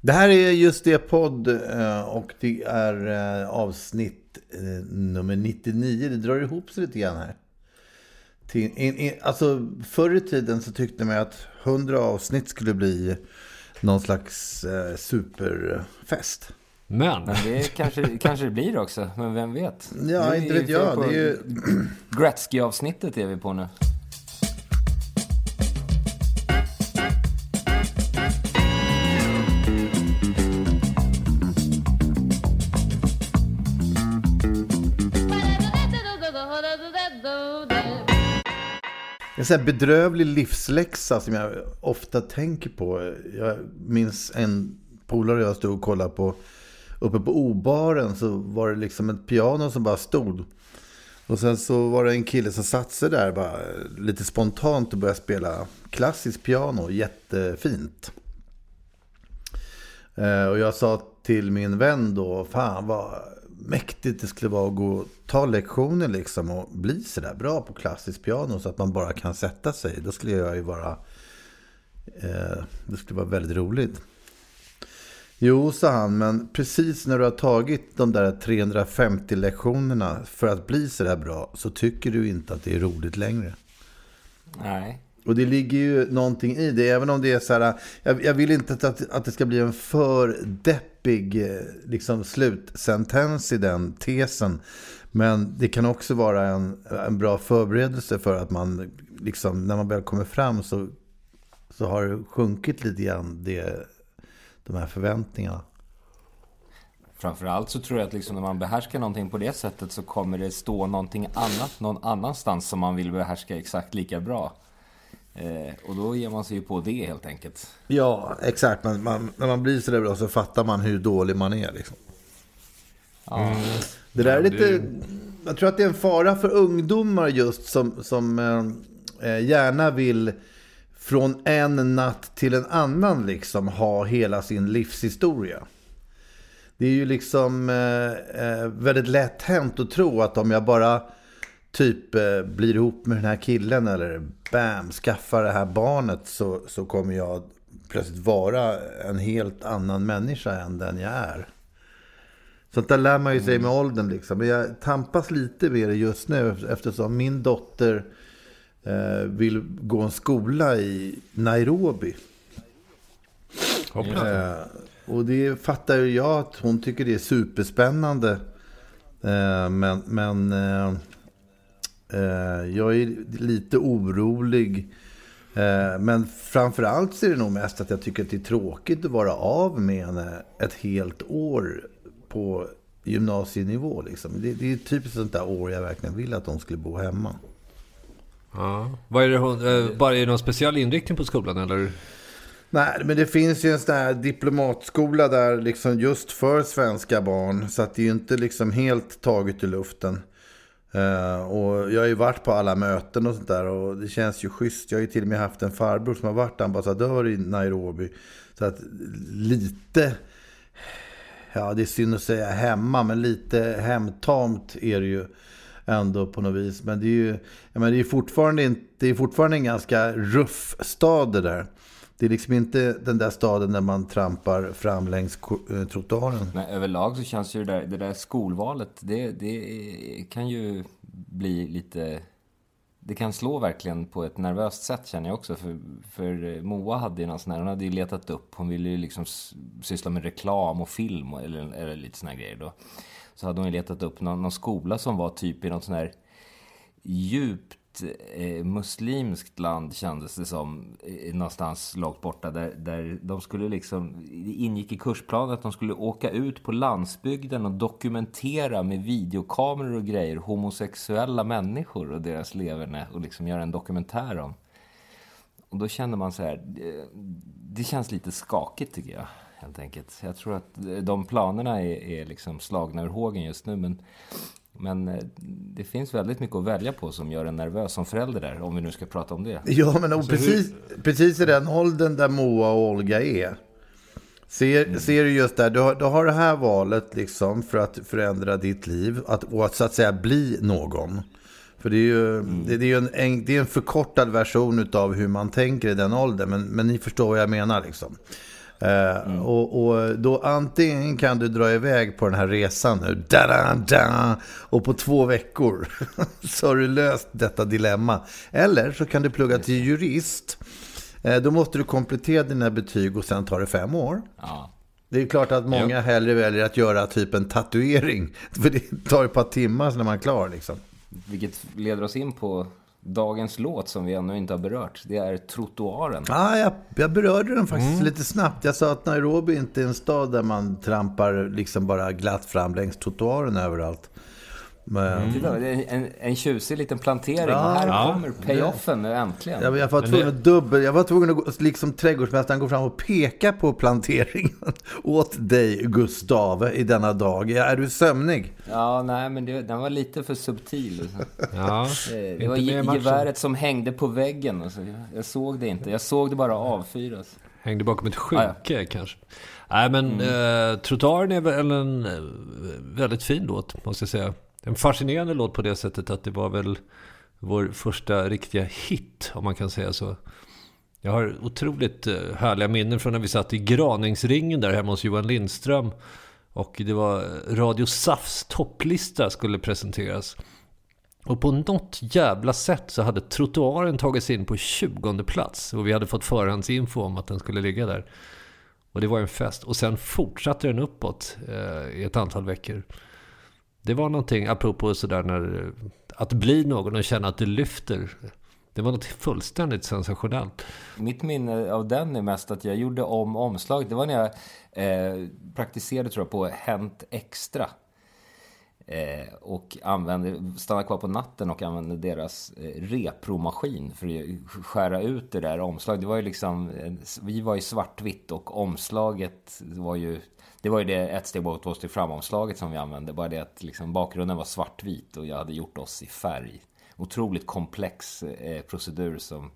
Det här är just det podd eh, och det är eh, avsnitt eh, nummer 99. Det drar ihop sig lite grann här. Alltså förr i tiden så tyckte man att 100 avsnitt skulle bli någon slags superfest. Men. Men det kanske, kanske det blir också, men vem vet? Ja, Nu inte vet jag. Det är ju... Gretzky-avsnittet är vi på nu. En sån här bedrövlig livsläxa som jag ofta tänker på. Jag minns en polare och jag stod och kollade på uppe på O-baren så var det liksom ett piano som bara stod. Och sen så var det en kille som satte sig där bara lite spontant och började spela klassiskt piano. Jättefint. Eh, och jag sa till min vän då, fan vad mäktigt det skulle vara att gå och ta lektioner liksom och bli sådär bra på klassiskt piano så att man bara kan sätta sig. Då skulle jag ju vara, eh, det skulle vara väldigt roligt. Jo, sa han, men precis när du har tagit de där 350 lektionerna för att bli sådär bra så tycker du inte att det är roligt längre. Nej. Och det ligger ju någonting i det, även om det är så här, jag, jag vill inte att, att det ska bli en för deppig eh, liksom, slutsentens i den tesen. Men det kan också vara en, en bra förberedelse för att man, liksom, när man väl kommer fram så, så har det sjunkit lite grann, det, de här förväntningarna. Framförallt så tror jag att liksom när man behärskar någonting på det sättet så kommer det stå någonting annat någon annanstans som man vill behärska exakt lika bra. Eh, och då ger man sig ju på det helt enkelt. Ja, exakt. Man, man, när man blir så där bra så fattar man hur dålig man är. Liksom. Ja. Det där är lite... Jag tror att det är en fara för ungdomar just som, som eh, eh, gärna vill från en natt till en annan liksom ha hela sin livshistoria. Det är ju liksom eh, eh, väldigt lätt hänt att tro att om jag bara typ eh, blir ihop med den här killen eller bam, skaffar det här barnet så, så kommer jag plötsligt vara en helt annan människa än den jag är. Sånt där lär man ju sig med åldern liksom. Men jag tampas lite med det just nu eftersom min dotter eh, vill gå en skola i Nairobi. Eh, och det fattar ju jag att hon tycker det är superspännande. Eh, men men eh, jag är lite orolig. Eh, men framförallt så är det nog mest att jag tycker att det är tråkigt att vara av med henne ett helt år på gymnasienivå. Liksom. Det, det är typ ett sånt där år jag verkligen vill att hon skulle bo hemma. Ja. Vad är det hon, eh, bara är det någon speciell inriktning på skolan eller? Nej, men det finns ju en sån här diplomatskola där liksom just för svenska barn. Så att det är ju inte liksom helt taget ur luften. Uh, och jag har ju varit på alla möten och sånt där och det känns ju schysst. Jag har ju till och med haft en farbror som har varit ambassadör i Nairobi. Så att lite, ja det är synd att säga hemma, men lite hemtamt är det ju ändå på något vis. Men det är ju menar, det är fortfarande, inte, det är fortfarande en ganska ruff stad det där. Det är liksom inte den där staden där man trampar fram längs eh, trottoaren. Men överlag så känns ju det där, det där skolvalet, det, det kan ju bli lite... det kan slå verkligen på ett nervöst sätt känner jag också. För, för eh, Moa hade ju någon sån här, hon hade ju letat upp, hon ville ju liksom syssla med reklam och film eller, eller lite såna här grejer då. Så hade hon ju letat upp någon, någon skola som var typ i någon sån här djupt eh, muslimskt land kändes det som eh, någonstans långt borta där, där de skulle liksom, det ingick i kursplanen att de skulle åka ut på landsbygden och dokumentera med videokameror och grejer homosexuella människor och deras leverne och liksom göra en dokumentär om. Och då känner man så här, det, det känns lite skakigt tycker jag helt enkelt. Jag tror att eh, de planerna är, är liksom slagna ur hågen just nu men men eh, det finns väldigt mycket att välja på som gör en nervös som förälder där, om vi nu ska prata om det. Ja, men alltså, precis, hur... precis i den åldern där Moa och Olga är. Ser, mm. ser du just där, du har, du har det här valet liksom för att förändra ditt liv att, och att så att säga bli någon. För det är ju, mm. det, det, är en, en, det är en förkortad version av hur man tänker i den åldern, men, men ni förstår vad jag menar liksom. Mm. Och, och, då antingen kan du dra iväg på den här resan nu, da, da, da, och på två veckor så har du löst detta dilemma. Eller så kan du plugga till jurist. Eh, då måste du komplettera dina betyg och sen tar det fem år. Ja. Det är klart att många ja. hellre väljer att göra typ en tatuering. För det tar ett par timmar när man är klar. Liksom. Vilket leder oss in på dagens låt som vi ännu inte har berört. Det är Trottoaren. Ah, jag, jag berörde den faktiskt mm. lite snabbt. Jag sa att Nairobi inte är en stad där man trampar liksom bara glatt fram längs trottoaren överallt. Men... Mm. Titta, det är en, en tjusig liten plantering. Ja, här ja. kommer payoffen nu äntligen. Ja, jag, var tvungen det... att dubbel, jag var tvungen att, liksom trädgårdsmästaren, gå fram och peka på planteringen åt dig, Gustav, i denna dag. Är du sömnig? Ja, nej, men det, den var lite för subtil. Ja, det, det var geväret som hängde på väggen. Alltså. Jag, jag, såg det inte. Jag såg det bara avfyras. Hängde bakom ett skynke ah, ja. kanske. Nej, men mm. eh, Trottoaren är väl en eh, väldigt fin låt, måste jag säga en fascinerande låt på det sättet att det var väl vår första riktiga hit, om man kan säga så. Jag har otroligt eh, härliga minnen från när vi satt i Graningsringen där hemma hos Johan Lindström. Och det var eh, Radio SAFs topplista skulle presenteras. Och på något jävla sätt så hade trottoaren tagits in på 20 plats. Och vi hade fått förhandsinfo om att den skulle ligga där. Och det var en fest. Och sen fortsatte den uppåt eh, i ett antal veckor. Det var någonting, apropå sådär när, att bli någon och känna att du lyfter. Det var något fullständigt sensationellt. Mitt minne av den är mest att jag gjorde om omslaget. Det var när jag eh, praktiserade tror jag på Hänt Extra. Eh, och använde, stannade kvar på natten och använde deras eh, repromaskin för att skära ut det där omslaget. Det var ju liksom, eh, vi var i svartvitt och omslaget var ju det var ju det ett steg bort, två steg fram-omslaget som vi använde. Bara det att liksom bakgrunden var svartvit och jag hade gjort oss i färg. Otroligt komplex eh, procedur som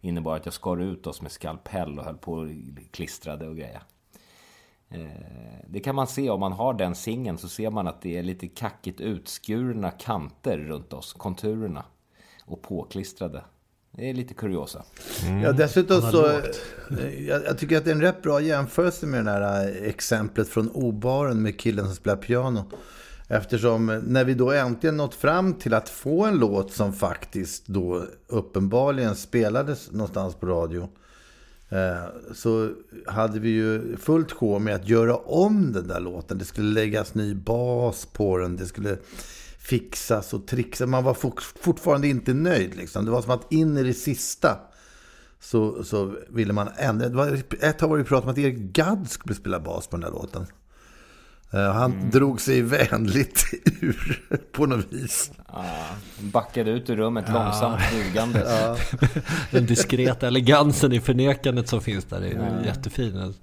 innebar att jag skar ut oss med skalpell och höll på och klistrade och grejer. Eh, det kan man se om man har den singeln så ser man att det är lite kackigt utskurna kanter runt oss, konturerna och påklistrade. Det är lite kuriosa. Mm. Ja, dessutom så... Eh, jag, jag, tycker att det är en rätt bra jämförelse med det här eh, exemplet från Obaren med killen som spelar piano. Eftersom eh, när vi då äntligen nått fram till att få en låt som faktiskt då uppenbarligen spelades någonstans på radio. Så hade vi ju fullt sjå med att göra om den där låten. Det skulle läggas ny bas på den. Det skulle fixas och trixas. Man var fortfarande inte nöjd. Liksom. Det var som att in i det sista så, så ville man ändra. Det var, ett tag var det prat om att Erik Gadd skulle spela bas på den där låten. Uh, han mm. drog sig vänligt ur på något vis. Ja, backade ut ur rummet ja. långsamt bugande. Ja. Den diskreta elegansen i förnekandet som finns där är ja. jättefin.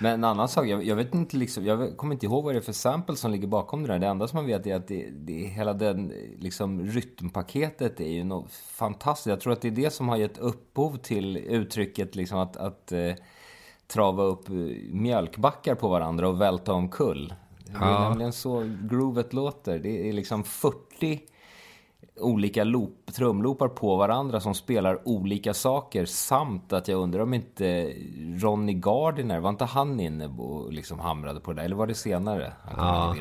Men en annan sak, jag, jag, vet inte liksom, jag kommer inte ihåg vad det är för sample som ligger bakom det där. Det enda som man vet är att det, det, hela den liksom, rytmpaketet är ju något fantastiskt. Jag tror att det är det som har gett upphov till uttrycket liksom att, att eh, trava upp mjölkbackar på varandra och välta omkull. Det är ja. nämligen så groovet låter. Det är liksom 40 olika loop, trumloopar på varandra som spelar olika saker samt att jag undrar om inte Ronny Gardiner, var inte han inne och liksom hamrade på det där? Eller var det senare? Ja.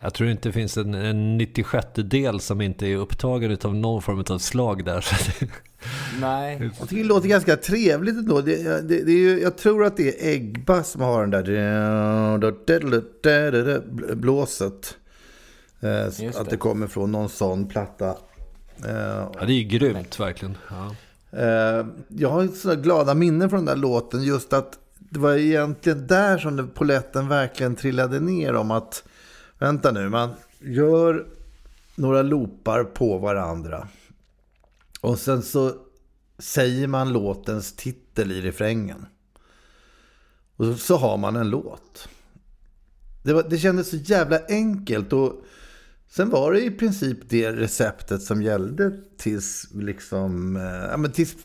Jag tror inte det finns en, en 96 del som inte är upptagen av någon form av slag där. Nej. Jag tycker det låter ganska trevligt ändå. Det, det, det är ju, jag tror att det är Egba som har den där blåset. Eh, att det kommer från någon sån platta. Eh, ja, det är ju grymt verkligen. Ja. Eh, jag har sådana glada minnen från den där låten. Just att det var egentligen där som poletten verkligen trillade ner om att vänta nu, man gör några loopar på varandra. Och sen så säger man låtens titel i refrängen. Och så har man en låt. Det, var, det kändes så jävla enkelt. Och sen var det i princip det receptet som gällde tills, liksom, eh, ja, men tills,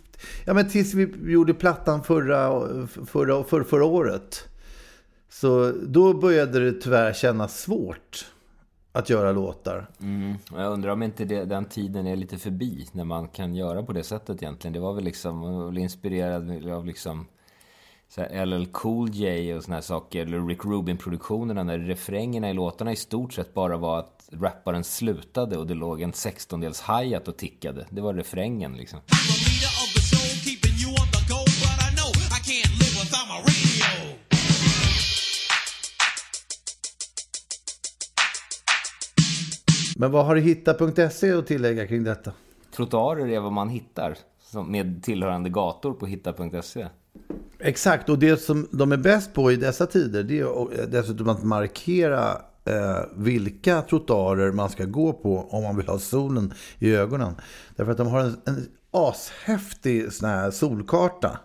ja, men tills vi gjorde plattan förra, förra, för, förra året. Så då började det tyvärr kännas svårt att göra låtar. Mm. Jag undrar om inte det, den tiden är lite förbi när man kan göra på det sättet egentligen. Det var väl liksom, man inspirerad av liksom så LL Cool J och såna här saker, eller Rick Rubin-produktionerna när refrängerna i låtarna i stort sett bara var att rapparen slutade och det låg en sextondels hi-hat och tickade. Det var refrängen liksom. Men vad har du hitta.se att tillägga kring detta? Trottoarer är vad man hittar med tillhörande gator på hitta.se. Exakt, och det som de är bäst på i dessa tider det är eh, dessutom att markera eh, vilka trottoarer man ska gå på om man vill ha solen i ögonen. Därför att de har en, en ashäftig sån här solkarta.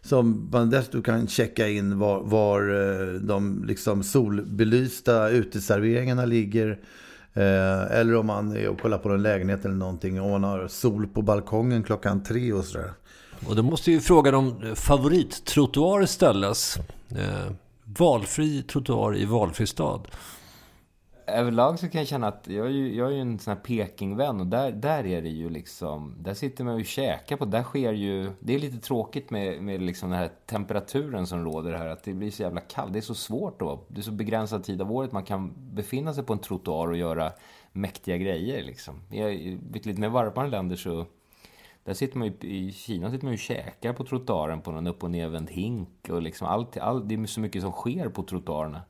Som man dessutom kan checka in var, var eh, de liksom solbelysta uteserveringarna ligger. Eh, eller om man är och kollar på en lägenhet eller någonting. Om man har sol på balkongen klockan tre och sådär. Och då måste ju frågan om eh, favorittrottoar ställas. Eh, valfri trottoar i valfri stad. Överlag så kan jag känna att jag är ju, jag är ju en sån här Pekingvän och där, där är det ju liksom, där sitter man ju och käkar på, där sker ju, det är lite tråkigt med, med liksom den här temperaturen som råder här, att det blir så jävla kallt, det är så svårt då, det är så begränsad tid av året man kan befinna sig på en trottoar och göra mäktiga grejer liksom. I lite mer varmare länder så där sitter man ju, I Kina sitter man ju och käkar på trottoaren på någon upp och nervänd hink. Och liksom allt, all, det är så mycket som sker på trottoarerna.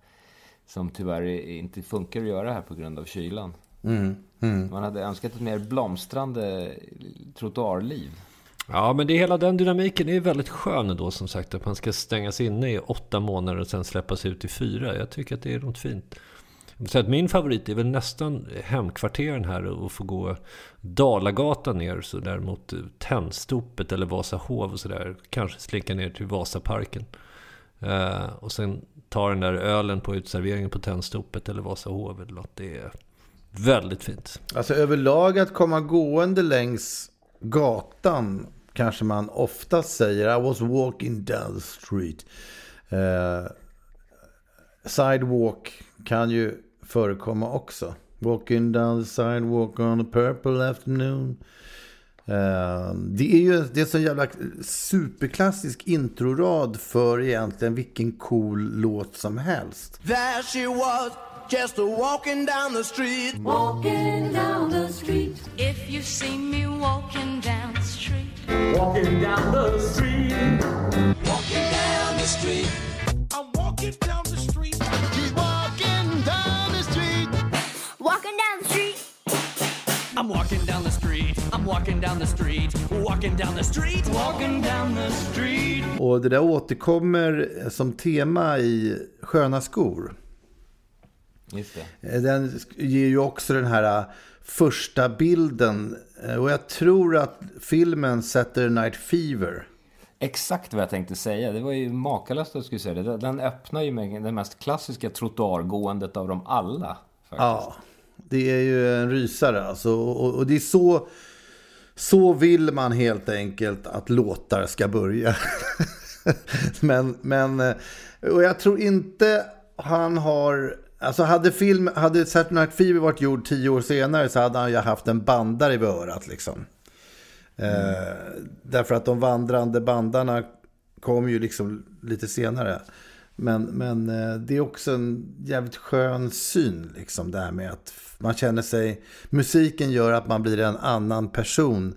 Som tyvärr inte funkar att göra här på grund av kylan. Mm, mm. Man hade önskat ett mer blomstrande trottoarliv. Ja, men det är hela den dynamiken är väldigt skön då som sagt. Att man ska stängas inne i åtta månader och sen släppas ut i fyra. Jag tycker att det är något fint. Så att min favorit är väl nästan hemkvarteren här och få gå Dalagatan ner så där mot Tennstopet eller Vasahov och sådär. Kanske slinka ner till Vasaparken. Uh, och sen ta den där ölen på utserveringen på Tennstopet eller Vasahov eller något. Det är väldigt fint. Alltså överlag att komma gående längs gatan kanske man ofta säger I was walking down the street. Uh, sidewalk kan ju förekomma också. Walking down the sidewalk on a purple afternoon. Uh, det är ju det är så jävla superklassisk introrad för egentligen vilken cool låt som helst. There she was just a walking down the street Walking down the street If you see me walking down the street Walking down the street Walking down the street I'm walking down the street I'm walking down the street, I'm walking down the street, walking down the street, walking down the street. Och det där återkommer som tema i Sköna skor. Just det. Eh, den ger ju också den här eh, första bilden. Eh, och jag tror att filmen sätter Night Fever. Exakt vad jag tänkte säga. Det var ju makalöst att jag skulle säga det. Den öppnar ju med det mest klassiska trottoargåendet av dem alla. Faktiskt. Ja. Det är ju en rysare alltså. Och, och, det är så, så vill man helt enkelt att låtar ska börja. men, men, eh, och jag tror inte han har... Alltså hade, film, hade Saturday Night Fever varit gjord tio år senare så hade han ju haft en bandare i örat liksom. Mm. Eh, därför att de vandrande bandarna kom ju liksom lite senare. Men, men eh, det är också en jävligt skön syn, liksom det här med att man känner sig... Musiken gör att man blir en annan person.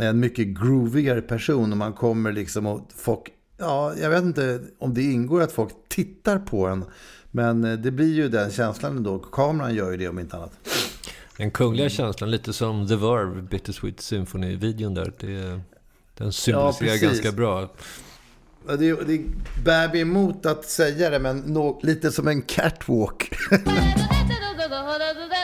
En mycket groovigare person och man kommer liksom och folk... Ja, jag vet inte om det ingår att folk tittar på en. Men eh, det blir ju den känslan ändå. Kameran gör ju det om inte annat. Den kungliga känslan, lite som The Verve, Bittersweet Symphony-videon där. Det, den symboliserar ja, ganska bra. Det, det bär mig emot att säga det, men no, lite som en catwalk.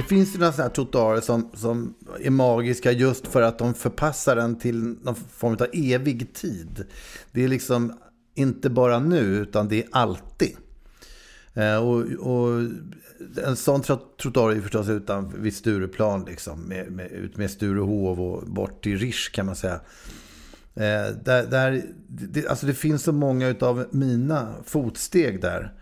Det finns ju några sådana här trottoarer som, som är magiska just för att de förpassar den till någon form av evig tid. Det är liksom inte bara nu, utan det är alltid. Eh, och, och, en sån trottoar är förstås utan vid Stureplan, liksom, med, med, ut med Sturehov och bort till Rish kan man säga. Eh, där, där, det, alltså det finns så många av mina fotsteg där.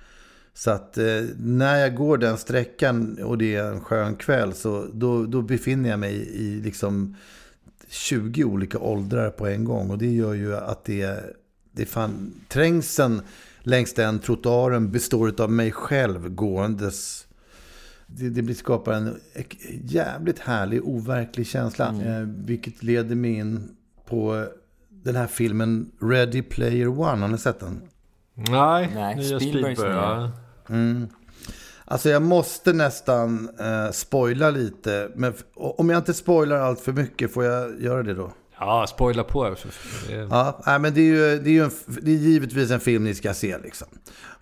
Så att eh, när jag går den sträckan och det är en skön kväll så då, då befinner jag mig i liksom 20 olika åldrar på en gång. Och det gör ju att det, det fan, trängseln längs den trottoaren består av mig själv gåendes. Det, det skapar en jävligt härlig, overklig känsla. Mm. Eh, vilket leder mig in på den här filmen Ready Player One. Har ni sett den? Nej, Nej nya Spielberg. Spielberg Mm. Alltså jag måste nästan eh, spoila lite. Men om jag inte spoilar allt för mycket, får jag göra det då? Ja, spoila på. Ja, nej, men det är ju, det är ju en, det är givetvis en film ni ska se. Liksom.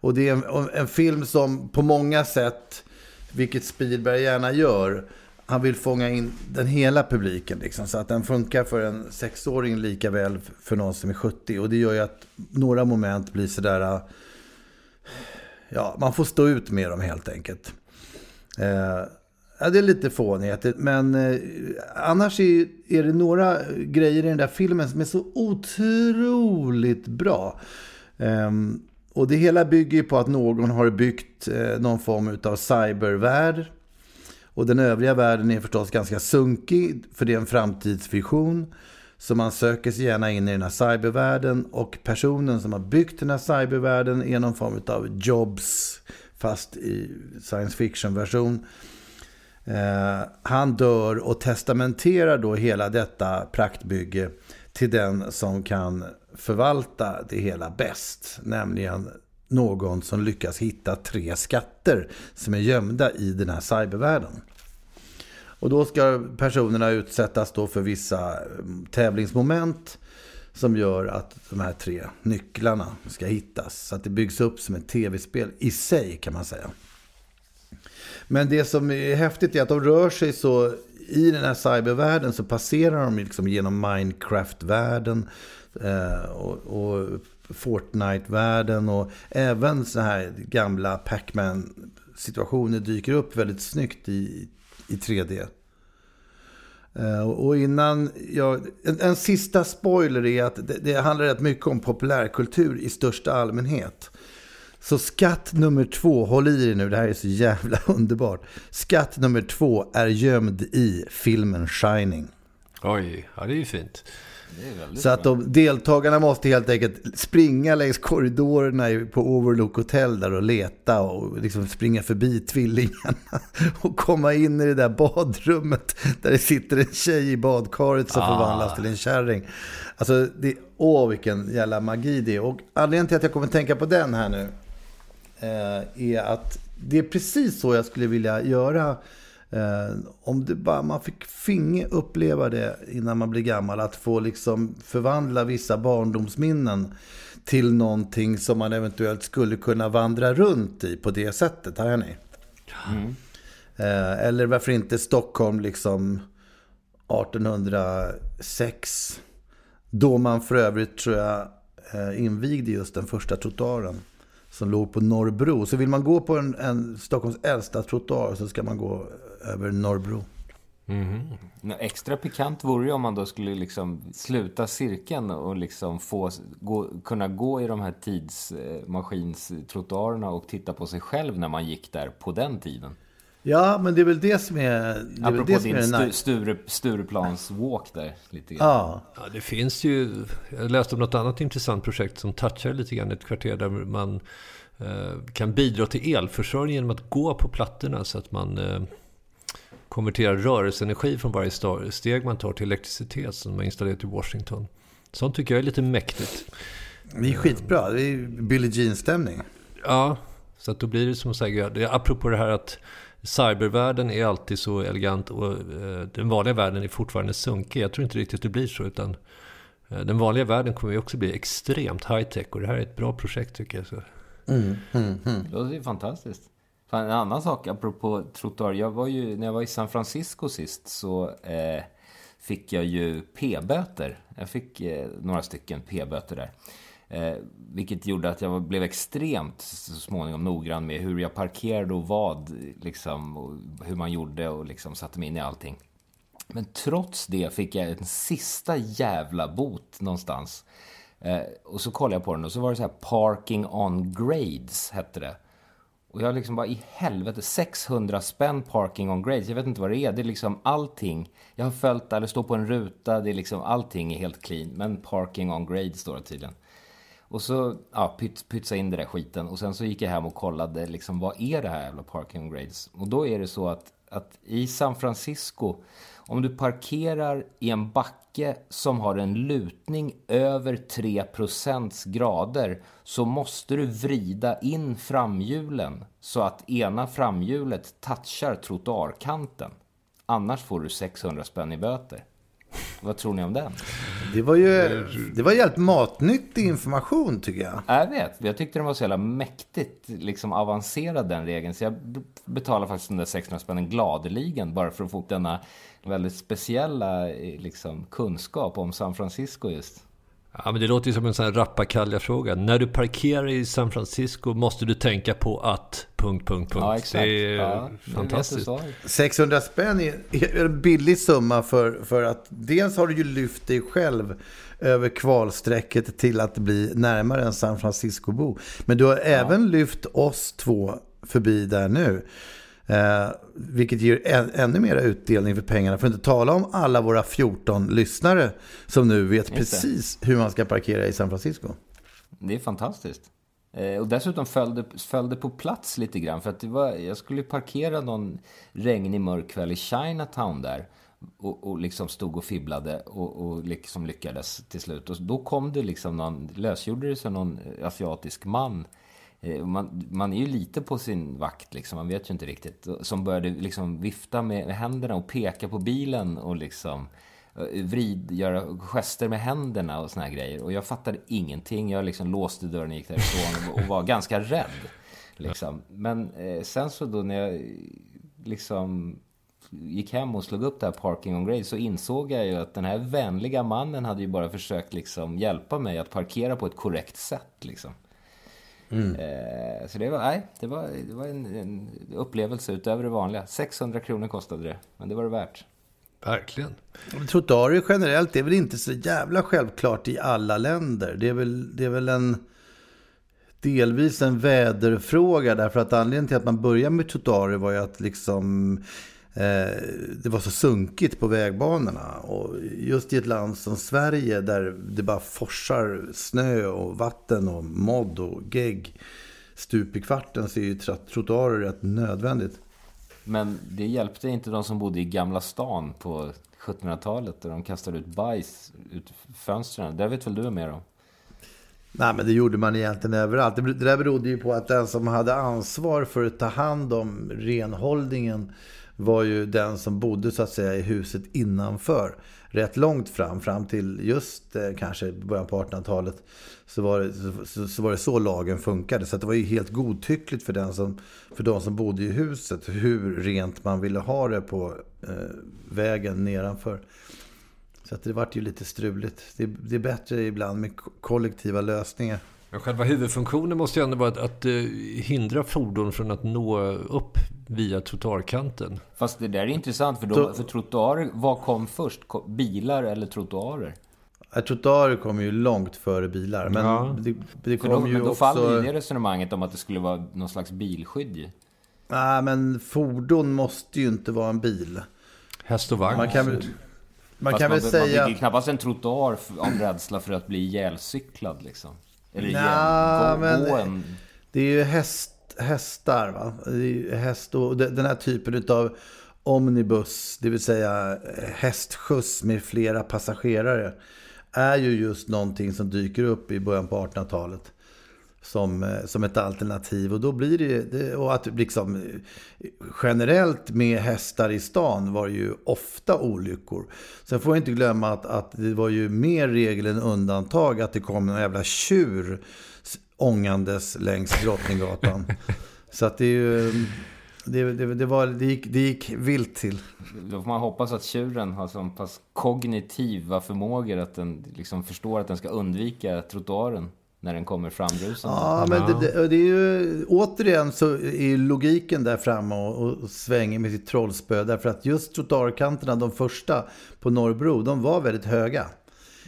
Och det är en, en film som på många sätt, vilket Spielberg gärna gör, han vill fånga in den hela publiken. Liksom, så att den funkar för en sexåring lika väl för någon som är 70. Och det gör ju att några moment blir sådär ja, man får stå ut med dem helt enkelt. Eh, ja, det är lite fånigheter, men eh, annars är, är det några grejer i den där filmen som är så otroligt bra. Eh, och det hela bygger ju på att någon har byggt eh, någon form av cybervärld. Och den övriga världen är förstås ganska sunkig, för det är en framtidsvision. Så man söker sig gärna in i den här cybervärlden och personen som har byggt den här cybervärlden är någon form av Jobs fast i science fiction-version. Eh, han dör och testamenterar då hela detta praktbygge till den som kan förvalta det hela bäst, nämligen någon som lyckas hitta tre skatter som är gömda i den här cybervärlden. Och då ska personerna utsättas då för vissa mm, tävlingsmoment som gör att de här tre nycklarna ska hittas. Så att det byggs upp som ett tv-spel i sig kan man säga. Men det som är häftigt är att de rör sig så i den här cybervärlden så passerar de liksom genom Minecraft-världen eh, och, och Fortnite-världen och även så här gamla Pac-Man situationer dyker upp väldigt snyggt i i 3D. Eh, och innan jag, en, en sista spoiler är att det, det handlar rätt mycket om populärkultur i största allmänhet. Så skatt nummer två, håll i er nu, det här är så jävla underbart. Skatt nummer två är gömd i filmen Shining. Oj, ja det är ju fint. Så att de, deltagarna måste helt enkelt springa längs korridorerna på Overlook Hotel där och leta och liksom springa förbi tvillingarna och komma in i det där badrummet där det sitter en tjej i badkaret som ah. förvandlas till en kärring. Alltså, det, åh vilken jävla magi det är. Och anledningen till att jag kommer tänka på den här nu eh, är att det är precis så jag skulle vilja göra om det bara, man fick finge uppleva det innan man blir gammal, att få liksom förvandla vissa barndomsminnen till någonting som man eventuellt skulle kunna vandra runt i på det sättet. Här är ni. Mm. Eh, eller varför inte Stockholm liksom 1806. Då man för övrigt tror jag eh, invigde just den första trottoaren som låg på Norrbro. Så vill man gå på en, en Stockholms äldsta trottoar så ska man gå över Norrbro. Mm. Extra pikant vore det om man då skulle liksom sluta cirkeln och liksom få gå, kunna gå i de här tidsmaskinstrottoarerna eh, och titta på sig själv när man gick där på den tiden. Ja, men det är väl det som är... Det Apropå det som din är Sture, Stureplans walk där. Lite grann. Ja. ja, det finns ju... Jag läste om något annat intressant projekt som touchar lite grann ett kvarter där man eh, kan bidra till elförsörjning genom att gå på plattorna så att man eh, konverterar rörelseenergi från varje steg man tar till elektricitet som man installerat i Washington. Sånt tycker jag är lite mäktigt. Det är skitbra. Det är Billie Jean-stämning. Ja, så att då blir det som att säga, apropå det här att cybervärlden är alltid så elegant och eh, den vanliga världen är fortfarande sunkig. Jag tror inte riktigt det blir så, utan eh, den vanliga världen kommer ju också bli extremt high-tech och det här är ett bra projekt tycker jag. Så. Mm, mm, mm. Det låter ju fantastiskt. En annan sak apropå trottoar. Jag var ju, när jag var i San Francisco sist så eh, fick jag ju p-böter. Jag fick eh, några stycken p-böter där. Eh, vilket gjorde att jag blev extremt så småningom noggrann med hur jag parkerade och vad, liksom, och hur man gjorde och liksom satte mig in i allting. Men trots det fick jag en sista jävla bot någonstans. Eh, och så kollade jag på den och så var det så här Parking on grades, hette det. Och jag liksom bara i helvete, 600 spänn parking on grades. Jag vet inte vad det är. Det är liksom allting. Jag har följt det, det står på en ruta, det är liksom allting är helt clean. Men parking on grades står det tydligen. Och så ja, pyt, pytsa in den där skiten. Och sen så gick jag hem och kollade liksom vad är det här jävla parking grades? Och då är det så att, att i San Francisco, om du parkerar i en backe som har en lutning över 3 grader så måste du vrida in framhjulen så att ena framhjulet touchar trottoarkanten. Annars får du 600 spänn i böter. Vad tror ni om den? Det var ju det var jävligt matnyttig information tycker jag. Jag vet. Jag tyckte den var så jävla mäktigt liksom avancerad den regeln. Så jag betalar faktiskt den där 600 spännen gladeligen bara för att få denna väldigt speciella liksom, kunskap om San Francisco just. Ja, men det låter ju som en sån här rappakalja-fråga. När du parkerar i San Francisco måste du tänka på att... Punkt, punkt, punkt. Ja, exakt. Det är ja, fantastiskt. 600 spänn är en billig summa för, för att dels har du ju lyft dig själv över kvalsträcket till att bli närmare en San Francisco-bo. Men du har ja. även lyft oss två förbi där nu. Eh, vilket ger än, ännu mer utdelning för pengarna. För att inte tala om alla våra 14 lyssnare som nu vet precis hur man ska parkera i San Francisco. Det är fantastiskt. Eh, och dessutom föll det, föll det på plats lite grann. För att var, jag skulle parkera någon regnig mörk kväll i Chinatown där. Och, och liksom stod och fibblade och, och liksom lyckades till slut. Och då kom det liksom någon, lösgjorde det sig någon asiatisk man Eh, man, man är ju lite på sin vakt, liksom. man vet ju inte riktigt. Som började liksom vifta med händerna och peka på bilen och liksom eh, vrid, göra gester med händerna och såna här grejer. Och jag fattade ingenting. Jag liksom låste dörren och gick därifrån och var ganska rädd. Liksom. Men eh, sen så då när jag liksom gick hem och slog upp det här Parking on Grade så insåg jag ju att den här vänliga mannen hade ju bara försökt liksom hjälpa mig att parkera på ett korrekt sätt. Liksom. Mm. Eh, så det var, nej, det var, det var en, en, upplevelse utöver det vanliga. 600 kronor kostade det, men det var det värt. Verkligen. Trottoarer generellt är väl inte så jävla självklart i alla länder. Det är väl, det är väl en delvis en väderfråga. Därför att anledningen till att man började med trottoarer var ju att liksom det var så sunkigt på vägbanorna. Och just i ett land som Sverige där det bara forsar snö och vatten och modd och gegg stup i kvarten så är ju trottoarer rätt nödvändigt. Men det hjälpte inte de som bodde i Gamla stan på 1700-talet där de kastade ut bajs ut fönstren. Det vet väl du mer om? Nej, men det gjorde man egentligen överallt. Det där berodde ju på att den som hade ansvar för att ta hand om renhållningen var ju den som bodde så att säga i huset innanför. Rätt långt fram, fram till just eh, kanske början på 1800-talet. Så var, det, så, så, var det så lagen funkade. Så det var ju helt godtyckligt för, den som, för de som bodde i huset. Hur rent man ville ha det på eh, vägen nedanför. Så att det vart ju lite struligt. Det, det är bättre ibland med kollektiva lösningar. Själva huvudfunktionen måste ju ändå vara att, att eh, hindra fordon från att nå upp via trottoarkanten. Fast det där är intressant, för, då, för trottoarer, vad kom först? Bilar eller trottoarer? Ja, trottoarer kom ju långt före bilar. Men ja. det, det kom då, ju men då också... faller ju det resonemanget om att det skulle vara någon slags bilskydd ju. Nej, men fordon måste ju inte vara en bil. Häst och vagn. Man kan, man Fast kan man, väl säga... Man bygger knappast en trottoar av rädsla för att bli ihjälcyklad liksom. Eller Nja, gå, men gå en... det är ju häst, hästar. Va? Häst och den här typen av omnibus, det vill säga eh, hästskjuts med flera passagerare, är ju just någonting som dyker upp i början på 1800-talet. Som, eh, som ett alternativ. Och då blir det, det, och att liksom eh, generellt med hästar i stan var det ju ofta olyckor. Sen får jag inte glömma att, att det var ju mer regel än undantag att det kom en jävla tjur ångandes längs Drottninggatan. Så att det är ju... Det, det, det, var, det, gick, det gick vilt till. Då får man hoppas att tjuren har så pass kognitiva förmågor att den liksom förstår att den ska undvika trottoaren när den kommer framrusande. Ja, men det, det, är ju återigen så är logiken där framme och, och svänger med sitt trollspö. Därför att just trottoarkanterna, de första på Norrbro, de var väldigt höga.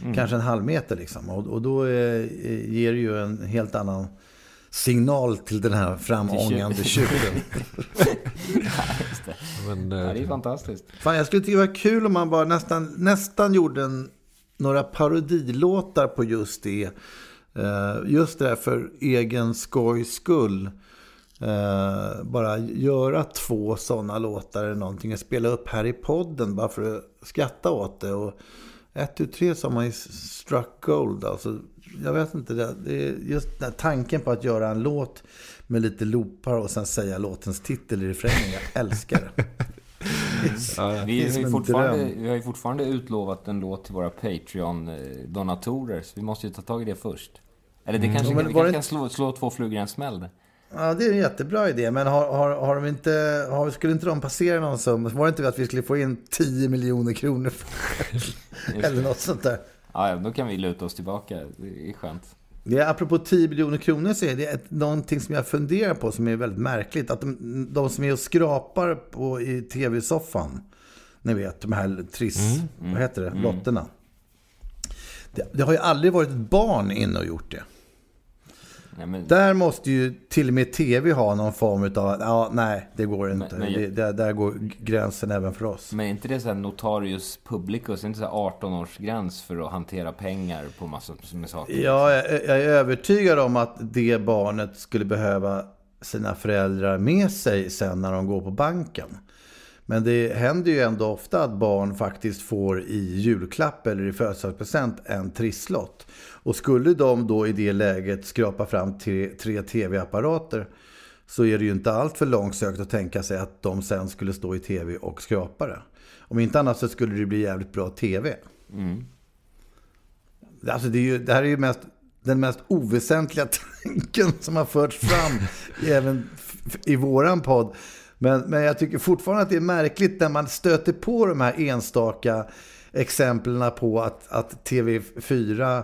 Mm. Kanske en halv meter liksom. Och, och då är, ger det ju en helt annan signal till den här framångande tjuren. ja, Men, ja, det är fantastiskt. Fan, jag skulle tycka det var kul om man bara nästan, nästan gjorde en, några parodilåtar på just det. Just det där för egen skojs skull. bara göra två sådana låtar eller någonting. Och spela upp här i podden bara för att skratta åt det. Och ett, tu, tre så har man ju struck gold. Alltså, jag vet inte, det, det är just den tanken på att göra en låt med lite loopar och sen säga låtens titel i refrängen. Jag älskar det. ja, vi, har ju fortfarande, vi har ju fortfarande utlovat en låt till våra Patreon-donatorer. Så vi måste ju ta tag i det först. Eller det mm. kanske, mm. vi kanske kan slå, slå två flugor i en smäll. Ja, det är en jättebra idé. Men har, har, har de inte, har, skulle inte de passera någon summa? Var det inte att vi skulle få in 10 miljoner kronor? Eller något sånt där. Ja, då kan vi luta oss tillbaka. Det är skönt. Det är, apropå 10 miljoner kronor så är det ett, någonting som jag funderar på som är väldigt märkligt. Att de, de som är och skrapar på, i tv-soffan, ni vet, de här triss, mm, mm, vad heter det, mm. lotterna. Det, det, har ju aldrig varit ett barn inne och gjort det. Nej, men... Där måste ju till och med tv ha någon form av, ja nej det går inte. Men, men... Det, där, där, går gränsen även för oss. Men är inte det så här notarius publicus, inte så 18-årsgräns för att hantera pengar på massor med saker? Ja, jag, jag är övertygad om att det barnet skulle behöva sina föräldrar med sig sen när de går på banken. Men det händer ju ändå ofta att barn faktiskt får i julklapp eller i födelsedagspresent en trisslott. Och skulle de då i det läget skrapa fram tre, tre tv-apparater så är det ju inte allt för långsökt att tänka sig att de sen skulle stå i tv och skrapa det. Om inte annat så skulle det bli jävligt bra tv. Mm. Alltså det, är ju, det här är ju mest, den mest oväsentliga tanken som har förts fram även i våran podd. Men, men jag tycker fortfarande att det är märkligt när man stöter på de här enstaka exemplen på att, att TV4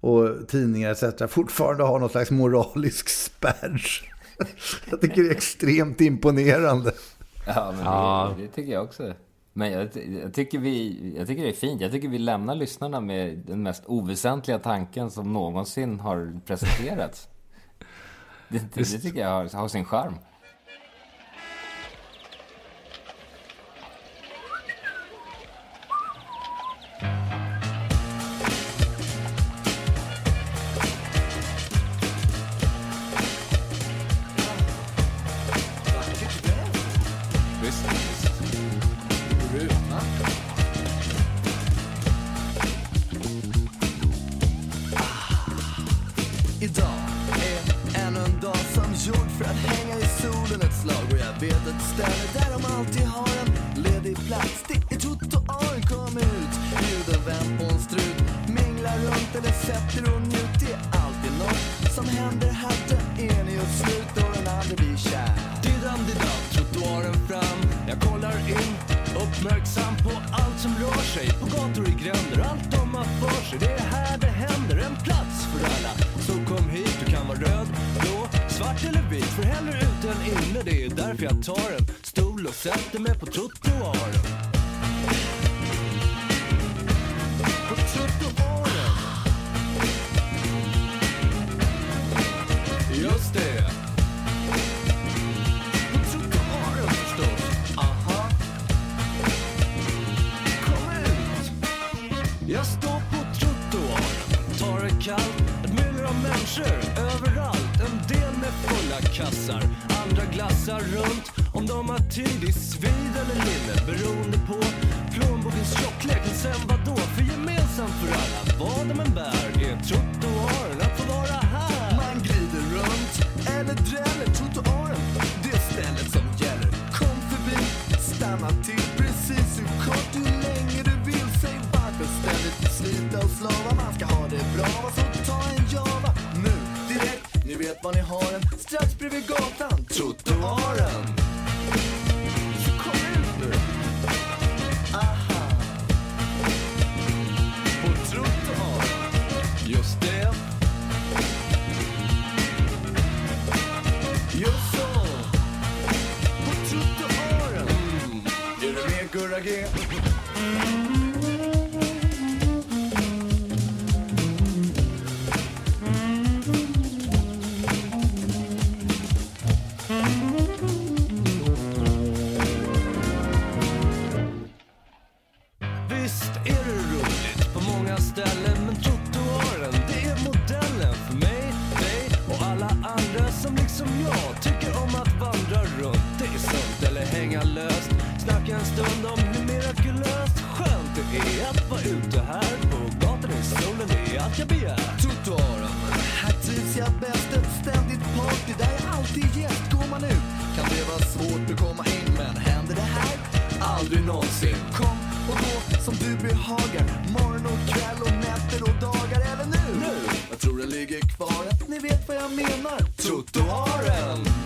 och tidningar etc. fortfarande har någon slags moralisk spärr. Jag tycker det är extremt imponerande. Ja, men det, det tycker jag också. Men jag, jag, tycker vi, jag tycker det är fint. Jag tycker vi lämnar lyssnarna med den mest oväsentliga tanken som någonsin har presenterats. det, det, det tycker jag har, har sin charm. För hellre ute än inne, det är därför jag tar en stol och sätter mig på trottoaren. På trottoaren. Just det. På trottoaren förstås. Aha. Kom ut. Jag står på trottoaren, tar det kallt, ett myller av människor överallt. En del fulla kassar, andra glassar runt. Om de har tid i svid eller linne beroende på plånbokens tjocklek. Men sen vadå? För gemensamt för alla, vad de än bär, är trottoaren att få vara här. Man glider runt eller dräller trottoaren, det är stället som gäller. Kom förbi, stanna till precis hur kort, du länge du direkt. Ni har den, strax bredvid gatan, trottoaren. Så kom ut nu. Aha. På trottoaren, just det. Just så. På trottoaren. Mm. Är du med Gurra G? Ni vet vad jag menar. Trottoaren!